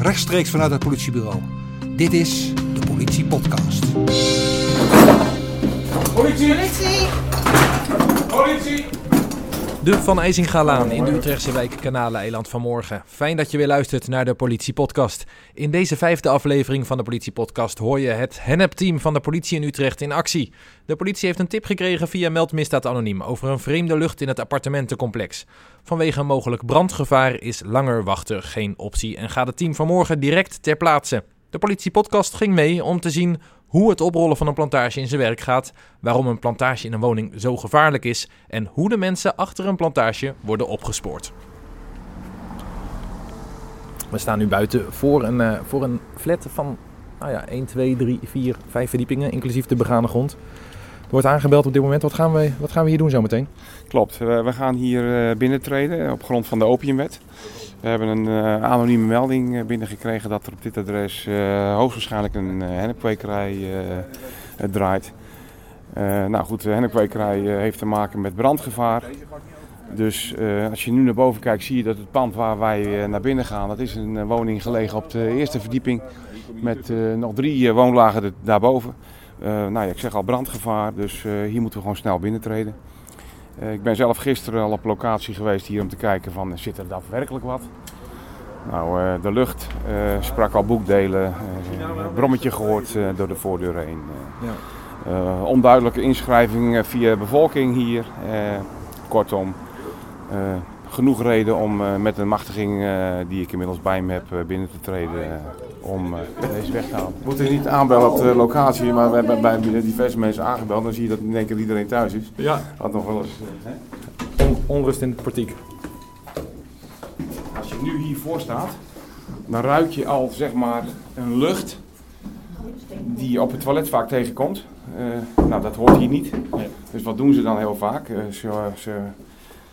rechtstreeks vanuit het politiebureau. Dit is de Politie Podcast. Politie! Politie! De Van IJsingalaan in de Utrechtse wijk Kanaleiland vanmorgen. Fijn dat je weer luistert naar de Politie-podcast. In deze vijfde aflevering van de Politie-podcast hoor je het Hennep-team van de politie in Utrecht in actie. De politie heeft een tip gekregen via Meldmisdaad Anoniem over een vreemde lucht in het appartementencomplex. Vanwege een mogelijk brandgevaar is langer wachten geen optie en gaat het team vanmorgen direct ter plaatse. De Politie-podcast ging mee om te zien hoe het oprollen van een plantage in zijn werk gaat, waarom een plantage in een woning zo gevaarlijk is en hoe de mensen achter een plantage worden opgespoord. We staan nu buiten voor een, uh, voor een flat van nou ja, 1, 2, 3, 4, 5 verdiepingen, inclusief de begane grond. Er wordt aangebeld op dit moment. Wat gaan we, wat gaan we hier doen zometeen? Klopt, we, we gaan hier uh, binnentreden op grond van de opiumwet. We hebben een uh, anonieme melding uh, binnengekregen dat er op dit adres uh, hoogstwaarschijnlijk een hennepkwekerij draait. nou goed, de hennepkwekerij heeft te maken met brandgevaar. Dus als je nu naar boven kijkt zie je dat het pand waar wij naar binnen gaan, dat is een woning gelegen op de eerste verdieping met nog drie woonlagen daarboven. nou ja, ik zeg al brandgevaar, dus hier moeten we gewoon snel binnentreden. Uh, ik ben zelf gisteren al op locatie geweest hier om te kijken van zit er daadwerkelijk wat. Nou, uh, de lucht uh, sprak al boekdelen, brommetje gehoord door de voordeur heen. Ja. onduidelijke inschrijving via bevolking hier. kortom, genoeg reden om met een machtiging die ik inmiddels bij me heb binnen te treden om deze weg te halen. We moeten niet aanbellen op de locatie, maar we hebben bij diverse mensen aangebeld. Dan zie je dat in één keer iedereen thuis is. Ja. Wat nog wel eens... On onrust in het portiek. Als je nu hiervoor staat, dan ruik je al zeg maar een lucht die je op het toilet vaak tegenkomt. Uh, nou, dat hoort hier niet. Dus wat doen ze dan heel vaak? Uh, ze, ze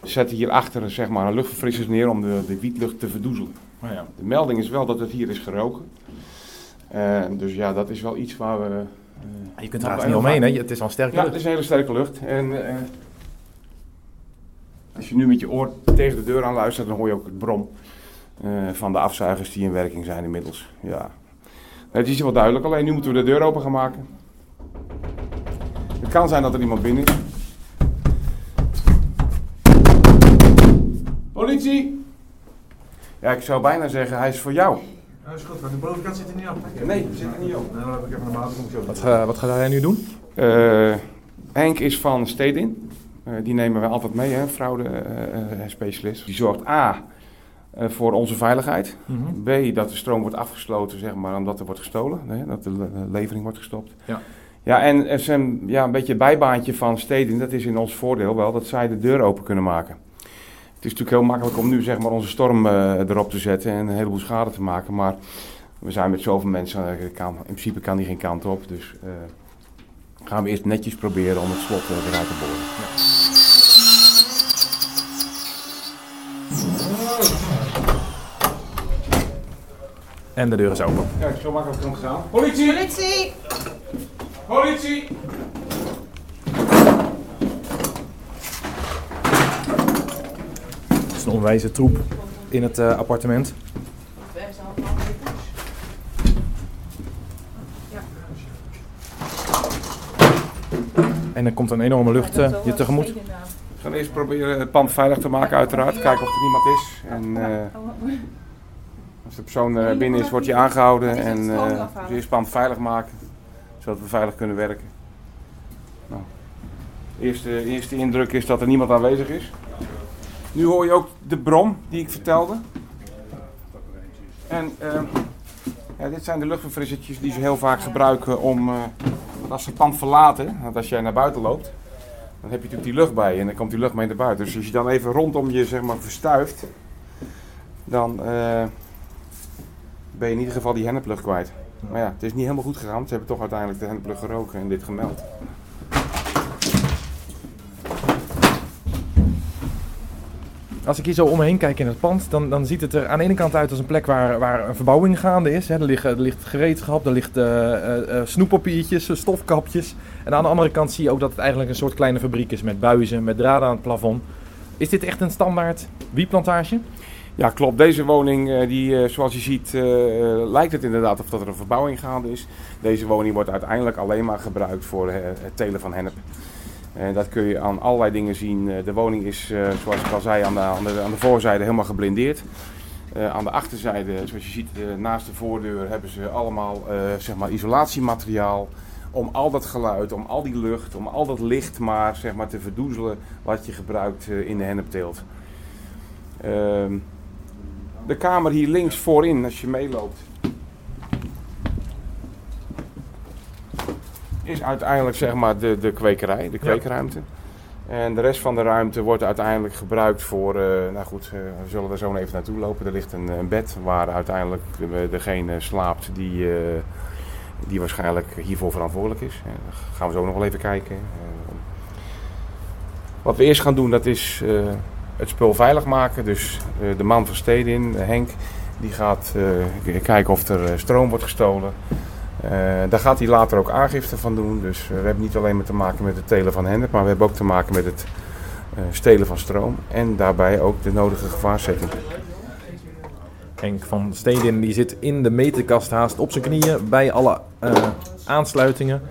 zetten hierachter zeg maar, een luchtverfrisser neer om de, de wietlucht te verdoezelen. Oh ja. De melding is wel dat het hier is geroken. Uh, dus ja, dat is wel iets waar we. Uh, je kunt er niet omheen, hè? Het is al sterke ja, lucht. het is een hele sterke lucht. En uh, als je nu met je oor tegen de deur aan luistert, dan hoor je ook het brom van de afzuigers die in werking zijn inmiddels. Ja. Het is wel duidelijk, alleen nu moeten we de deur open gaan maken. Het kan zijn dat er iemand binnen is. Politie! Ja, ik zou bijna zeggen, hij is voor jou. Ja, is goed, want de bovenkant zit er niet op. Nee, zit er niet op. Nou, dan heb ik even een maat. Wat, uh, wat gaat hij nu doen? Uh, Henk is van Stedin. Uh, die nemen we altijd mee, hè, fraude-specialist. die zorgt A voor onze veiligheid. Mm -hmm. B, dat de stroom wordt afgesloten, zeg maar, omdat er wordt gestolen. Hè, dat de levering wordt gestopt. Ja. Ja, en zijn, ja, een beetje bijbaantje van Stedin, dat is in ons voordeel wel, dat zij de deur open kunnen maken. Het is natuurlijk heel makkelijk om nu zeg maar, onze storm uh, erop te zetten en een heleboel schade te maken. Maar we zijn met zoveel mensen, uh, kan, in principe kan die geen kant op. Dus uh, gaan we eerst netjes proberen om het slot eruit te boren. Ja. En de deur is open. Kijk, zo makkelijk kan het gaan. Politie! Politie! Politie! Een onwijze troep in het uh, appartement. En er komt een enorme lucht uh, je tegemoet. We gaan eerst proberen het pand veilig te maken, uiteraard. Kijken of er niemand is. En, uh, als de persoon binnen is, wordt hij aangehouden. En uh, eerst het pand veilig maken, zodat we veilig kunnen werken. Nou, eerste, eerste indruk is dat er niemand aanwezig is. Nu hoor je ook de brom die ik vertelde. En uh, ja, dit zijn de luchtverfrissertjes die ze heel vaak gebruiken om, uh, als ze het pand verlaten, want als jij naar buiten loopt, dan heb je natuurlijk die lucht bij je en dan komt die lucht mee naar buiten. Dus als je dan even rondom je zeg maar verstuift, dan uh, ben je in ieder geval die henneplucht kwijt. Maar ja, het is niet helemaal goed gegaan, ze hebben toch uiteindelijk de henneplucht geroken en dit gemeld. Als ik hier zo om me heen kijk in het pand, dan, dan ziet het er aan de ene kant uit als een plek waar, waar een verbouwing gaande is. Hè. Er, ligt, er ligt gereedschap, er ligt uh, snoeppapiertjes, stofkapjes. En aan de andere kant zie je ook dat het eigenlijk een soort kleine fabriek is met buizen, met draden aan het plafond. Is dit echt een standaard wietplantage? Ja, klopt. Deze woning, die, zoals je ziet, lijkt het inderdaad of dat er een verbouwing gaande is. Deze woning wordt uiteindelijk alleen maar gebruikt voor het telen van hennep. En dat kun je aan allerlei dingen zien. Eh, De woning is, eh, zoals ik al zei, aan de, aan de, voorzijde helemaal geblindeerd. Eh, aan de achterzijde, zoals je ziet, naast de voordeur hebben ze allemaal zeg maar isolatiemateriaal. Om al dat geluid, om al die lucht, om al dat licht maar, zeg maar te verdoezelen wat je gebruikt in de hennepteelt. Ehm, de kamer hier links voorin, als je meeloopt, is uiteindelijk zeg maar de, de kwekerij, de kweekruimte. En de rest van de ruimte wordt uiteindelijk gebruikt voor, eh, nou goed, eh, we zullen er zo even naartoe lopen. Er ligt een, een bed waar uiteindelijk de- degene slaapt die, eh, die waarschijnlijk hiervoor verantwoordelijk is. Eh, daar gaan we zo nog wel even kijken. Eh, wat we eerst gaan doen, dat is eh, het spul veilig maken. Dus eh, de man van Stedin, Henk, die gaat eh, kijken of er eh, stroom wordt gestolen. Eh, daar gaat hij later ook aangifte van doen. Dus eh, we hebben niet alleen maar te maken met het telen van hennep, maar we hebben ook te maken met het eh, stelen van stroom. En daarbij ook de nodige gevaarzetting. Henk van Stedin die zit in de meterkast haast op zijn knieën bij alle aansluitingen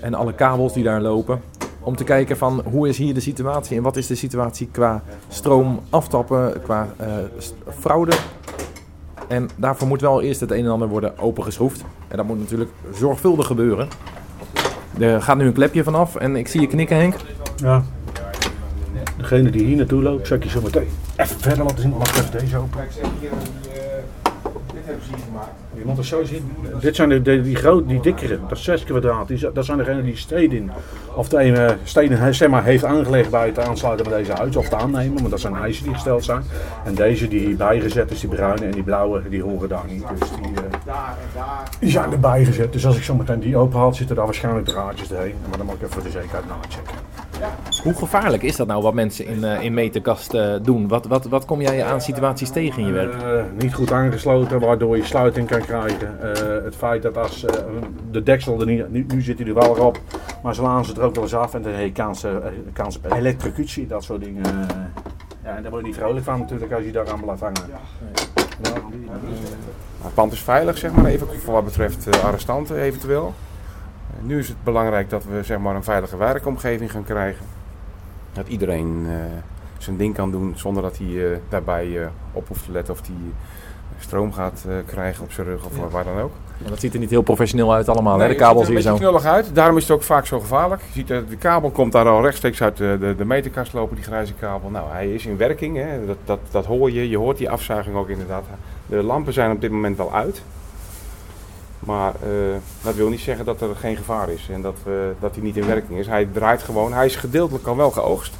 en alle kabels die daar lopen. Om te kijken van hoe is hier de situatie en wat is de situatie qua stroom aftappen, qua fraude. En daarvoor moet wel eerst het een en ander worden opengeschroefd. En dat moet natuurlijk zorgvuldig gebeuren. Er gaat nu een klepje vanaf en ik zie je knikken Henk. Ja. Degene die hier naartoe loopt, zal ik je zo meteen even verder laten zien. Ik even deze open? Kijk, hier, dit hebben ze hier gemaakt. Zo. Dit zijn de, die, groot, die dikkere, dat is 6 kwadraat. Die, dat zijn degenen die Stedin, of de ene Stedin zeg maar, heeft aangelegd bij het aansluiten van deze huis. Of te aannemen, want dat zijn eisen die gesteld zijn. En deze die hierbij gezet is, die bruine en die blauwe, die horen daar niet. Dus die, eh, die zijn erbij gezet. Dus als ik zo meteen die open haal, zitten daar waarschijnlijk draadjes doorheen. Maar dan moet ik even voor de zekerheid nachecken. Hoe gevaarlijk is dat nou wat mensen in, eh, in meterkast eh, doen? Wat, wat, wat kom jij aan situaties tegen in je werk? Eh, niet goed aangesloten, waardoor je sluiting kan krijgen. Eh, het feit dat als eh, de deksel er niet, nu, nu zit hij er wel op, maar ze laten ze er ook wel eens af en dan heb je kans, eh, kans op elektrocutie, dat soort dingen. eh. ja, en daar word je niet vrolijk van natuurlijk als je daar aan blijft hangen. Ja, die- Het pand is veilig, zeg maar, even voor wat betreft eh, arrestanten eventueel. Eh, nu is het belangrijk dat we zeg maar, een veilige werkomgeving gaan krijgen. Dat iedereen eh, zijn ding kan doen zonder dat hij eh, daarbij eh, op hoeft te letten of hij stroom gaat eh, krijgen op zijn rug of waar dan ook. Want dat ziet er niet heel professioneel uit allemaal, hè? De kabels het ziet hier er een zo. beetje knullig uit. Daarom is het ook vaak zo gevaarlijk. Je ziet, de kabel komt daar al rechtstreeks uit de, de, de meterkast lopen, die grijze kabel. Nou, hij is in werking. Hè. Dat, dat, dat hoor je. Je hoort die afzuiging ook inderdaad. De lampen zijn op dit moment wel uit. Maar eh, dat wil niet zeggen dat er geen gevaar is en dat, eh, dat hij niet in werking is. Hij draait gewoon. Hij is gedeeltelijk al wel geoogst.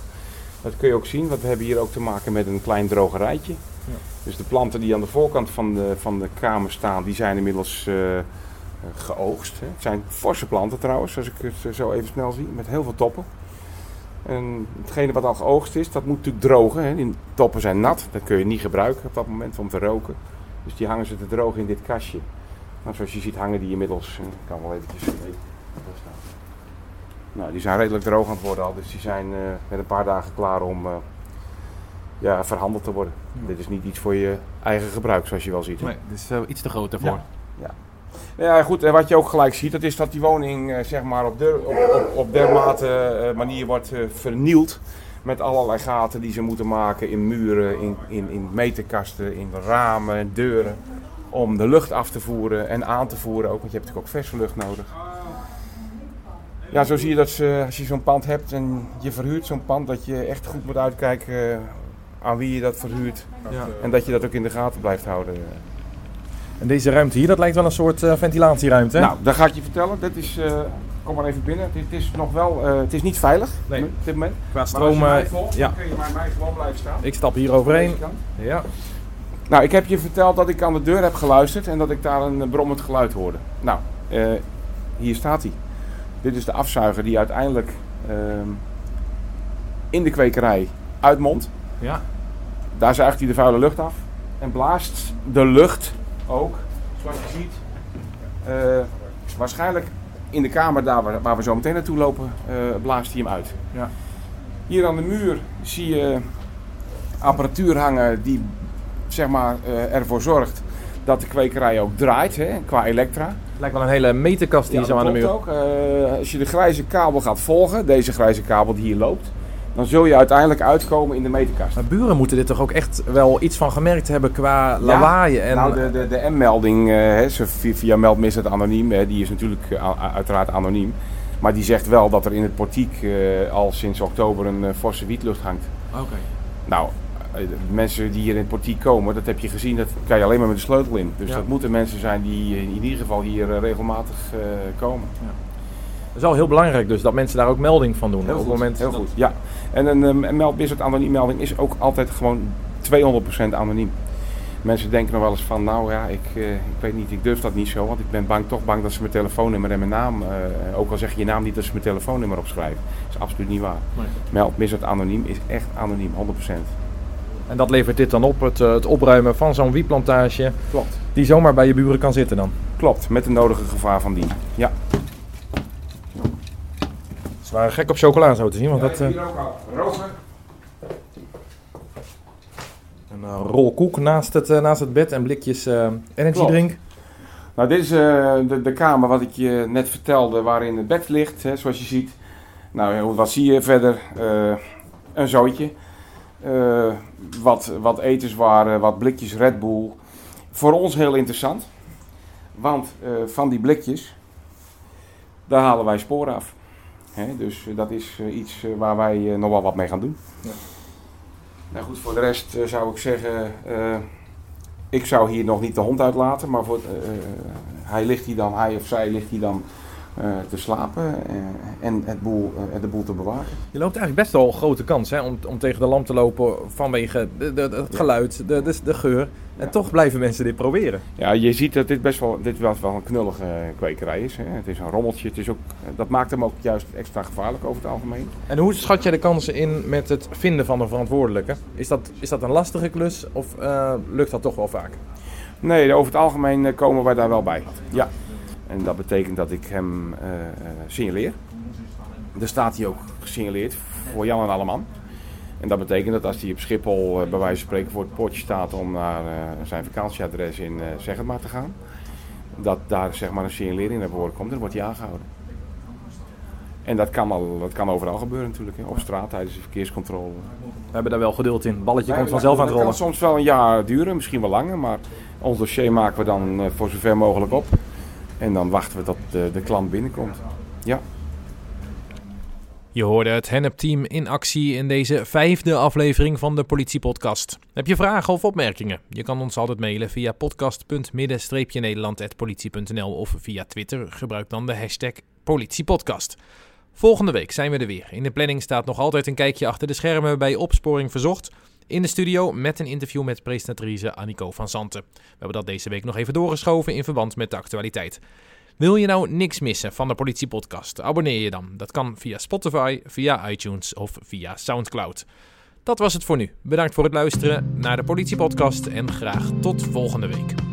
Dat kun je ook zien, want we hebben hier ook te maken met een klein drogerijtje. Dus de planten die aan de voorkant van de, van de kamer staan, die zijn inmiddels eh, geoogst. Hè. Het zijn forse planten trouwens, als ik het zo even snel zie, met heel veel toppen. En hetgene wat al geoogst is, dat moet natuurlijk drogen. Hè. Die toppen zijn nat, dat kun je niet gebruiken op dat moment om te roken. Dus die hangen ze te drogen in dit kastje. Nou, zoals je ziet hangen die inmiddels, eh, ik kan wel eventjes. Nou, die zijn redelijk droog aan het worden al, dus die zijn eh, met een paar dagen klaar om eh, ja, verhandeld te worden. Dit is niet iets voor je eigen gebruik, zoals je wel ziet. hè. Nee, dit is eh, iets te groot daarvoor. Ja. Ja, goed. En wat je ook gelijk ziet, dat is dat die woning zeg maar op, der, op, op, op dermate manier wordt vernield. Met allerlei gaten die ze moeten maken in muren, in, in, in meterkasten, in ramen, deuren. Om de lucht af te voeren en aan te voeren ook, want je hebt natuurlijk ook verse lucht nodig. Ja, zo zie je dat ze, als je zo'n pand hebt en je verhuurt zo'n pand, dat je echt goed moet uitkijken eh, aan wie je dat verhuurt. Ja. En dat je dat ook in de gaten blijft houden. En deze ruimte hier, dat lijkt wel een soort eh, ventilatieruimte. hè? Nou, dat ga ik je vertellen. Dit is, eh, kom maar even binnen. Dit is nog wel, het is niet veilig Nee. op dit moment. Qua Maar als je stroom. mij volgt, ja. dan kun je bij mij gewoon blijven staan. Ik stap hier overheen. Ja. Nou, ik heb je verteld dat ik aan de deur heb geluisterd en dat ik daar een eh, brommend geluid hoorde. Nou, eh, hier staat hij. Dit is de afzuiger die uiteindelijk ehm, in de kwekerij uitmondt. Ja. Daar zuigt hij de vuile lucht af en blaast de lucht ook, zoals je ziet, eh, waarschijnlijk in de kamer daar waar, waar we zo meteen naartoe lopen, blaast hij hem uit. Ja. Hier aan de muur zie je apparatuur hangen die zeg maar, eh, ervoor zorgt dat de kwekerij ook draait hè, qua elektra. Lijkt wel een hele meterkast die Ja, zo aan de muur. ook. Eh, als je de grijze kabel gaat volgen, deze grijze kabel die hier loopt, dan zul je uiteindelijk uitkomen in de meterkast. Maar buren moeten dit toch ook echt wel iets van gemerkt hebben qua lawaai en... Nou, de, de, de M-melding, eh, via, via meldmisdaad anoniem, hè, die is natuurlijk uiteraard anoniem. Maar die zegt wel dat er in het portiek al sinds oktober een forse wietlucht hangt. Oké. Nou, mensen die hier in het portiek komen, dat heb je gezien, dat kan je alleen maar met de sleutel in. Dus Ja. dat moeten mensen zijn die eh, in ieder geval hier eh, regelmatig eh, komen. Dat is wel heel belangrijk dus, dat mensen daar ook melding van doen. Heel op goed, moment heel goed. Ja. En een um, meldmisdaad anoniem melding is ook altijd gewoon 200% anoniem. Mensen denken nog wel eens van, nou ja, ik, eh, ik weet niet, ik durf dat niet zo, want ik ben bang, toch bang dat ze mijn telefoonnummer en mijn naam, eh, ook al zeg je je naam niet, dat ze mijn telefoonnummer opschrijven. Dat is absoluut niet waar. Nee. Meldmisdaad anoniem is echt anoniem, 100%. En dat levert dit dan op, het, eh, het opruimen van zo'n wietplantage, Klopt. die zomaar bij je buren kan zitten dan. Klopt, met de nodige gevaar van dien. Ja. Ze waren gek op chocola zo te zien, want dat... eh, hier ook al roken. een eh, rol koek naast het, naast het bed en blikjes eh energy Klopt. drink. Nou, dit is de, de kamer wat ik je net vertelde, waarin het bed ligt, hè, zoals je ziet. Nou, ja, wat zie je verder? Een zootje. Eh, wat, wat etenswaren, wat blikjes Red Bull. Voor ons heel interessant. Want eh, van die blikjes, daar halen wij sporen af. Hè, dus eh, dat is iets waar wij nog wel wat mee gaan doen. Ja. Nou goed, voor de rest zou ik zeggen, ik zou hier nog niet de hond uitlaten, maar voor, hij ligt hier dan, hij of zij ligt hier dan te slapen eh, en het boel, eh, de boel te bewaken. Je loopt eigenlijk best wel een grote kans hè, om, om tegen de lamp te lopen vanwege de, de, het geluid, de, de, de geur. En Ja. toch blijven mensen dit proberen. Ja, je ziet dat dit best wel, dit wel, wel een knullige eh, kwekerij is. Hè. Het is een rommeltje, het is ook, dat maakt hem ook juist extra gevaarlijk over het algemeen. En hoe schat jij de kansen in met het vinden van een verantwoordelijke? Is dat, is dat een lastige klus of eh, lukt dat toch wel vaak? Nee, over het algemeen eh, komen wij daar wel bij. Ja. En dat betekent dat ik hem eh, eh, signaleer. Er staat hij ook gesignaleerd voor Jan en Alleman. En dat betekent dat als hij op Schiphol eh, bij wijze van spreken voor het poortje staat om naar zijn vakantieadres in zeg het maar te gaan. Dat daar zeg maar een signalering naar voren komt en dan wordt hij aangehouden. En dat kan, al, dat kan overal gebeuren natuurlijk. Op straat tijdens de verkeerscontrole. We hebben daar wel geduld in. Balletje komt vanzelf aan het rollen. kan soms wel een jaar duren, misschien wel langer. Maar ons dossier maken we dan voor zover mogelijk op. En dan wachten we tot de, de klant binnenkomt. Ja. Je hoorde het Hennep-team in actie in deze vijfde aflevering van de Politiepodcast. Heb je vragen of opmerkingen? Je kan ons altijd mailen via podcast.midden-nederland.politie.nl of via Twitter. Gebruik dan de hashtag Politiepodcast. Volgende week zijn we er weer. In de planning staat nog altijd een kijkje achter de schermen bij Opsporing Verzocht. In de studio met een interview met presentatrice Annico van Santen. We hebben dat deze week nog even doorgeschoven in verband met de actualiteit. Wil je nou niks missen van de Politiepodcast? Abonneer je dan. Dat kan via Spotify, via iTunes of via Soundcloud. Dat was het voor nu. Bedankt voor het luisteren naar de Politiepodcast en graag tot volgende week.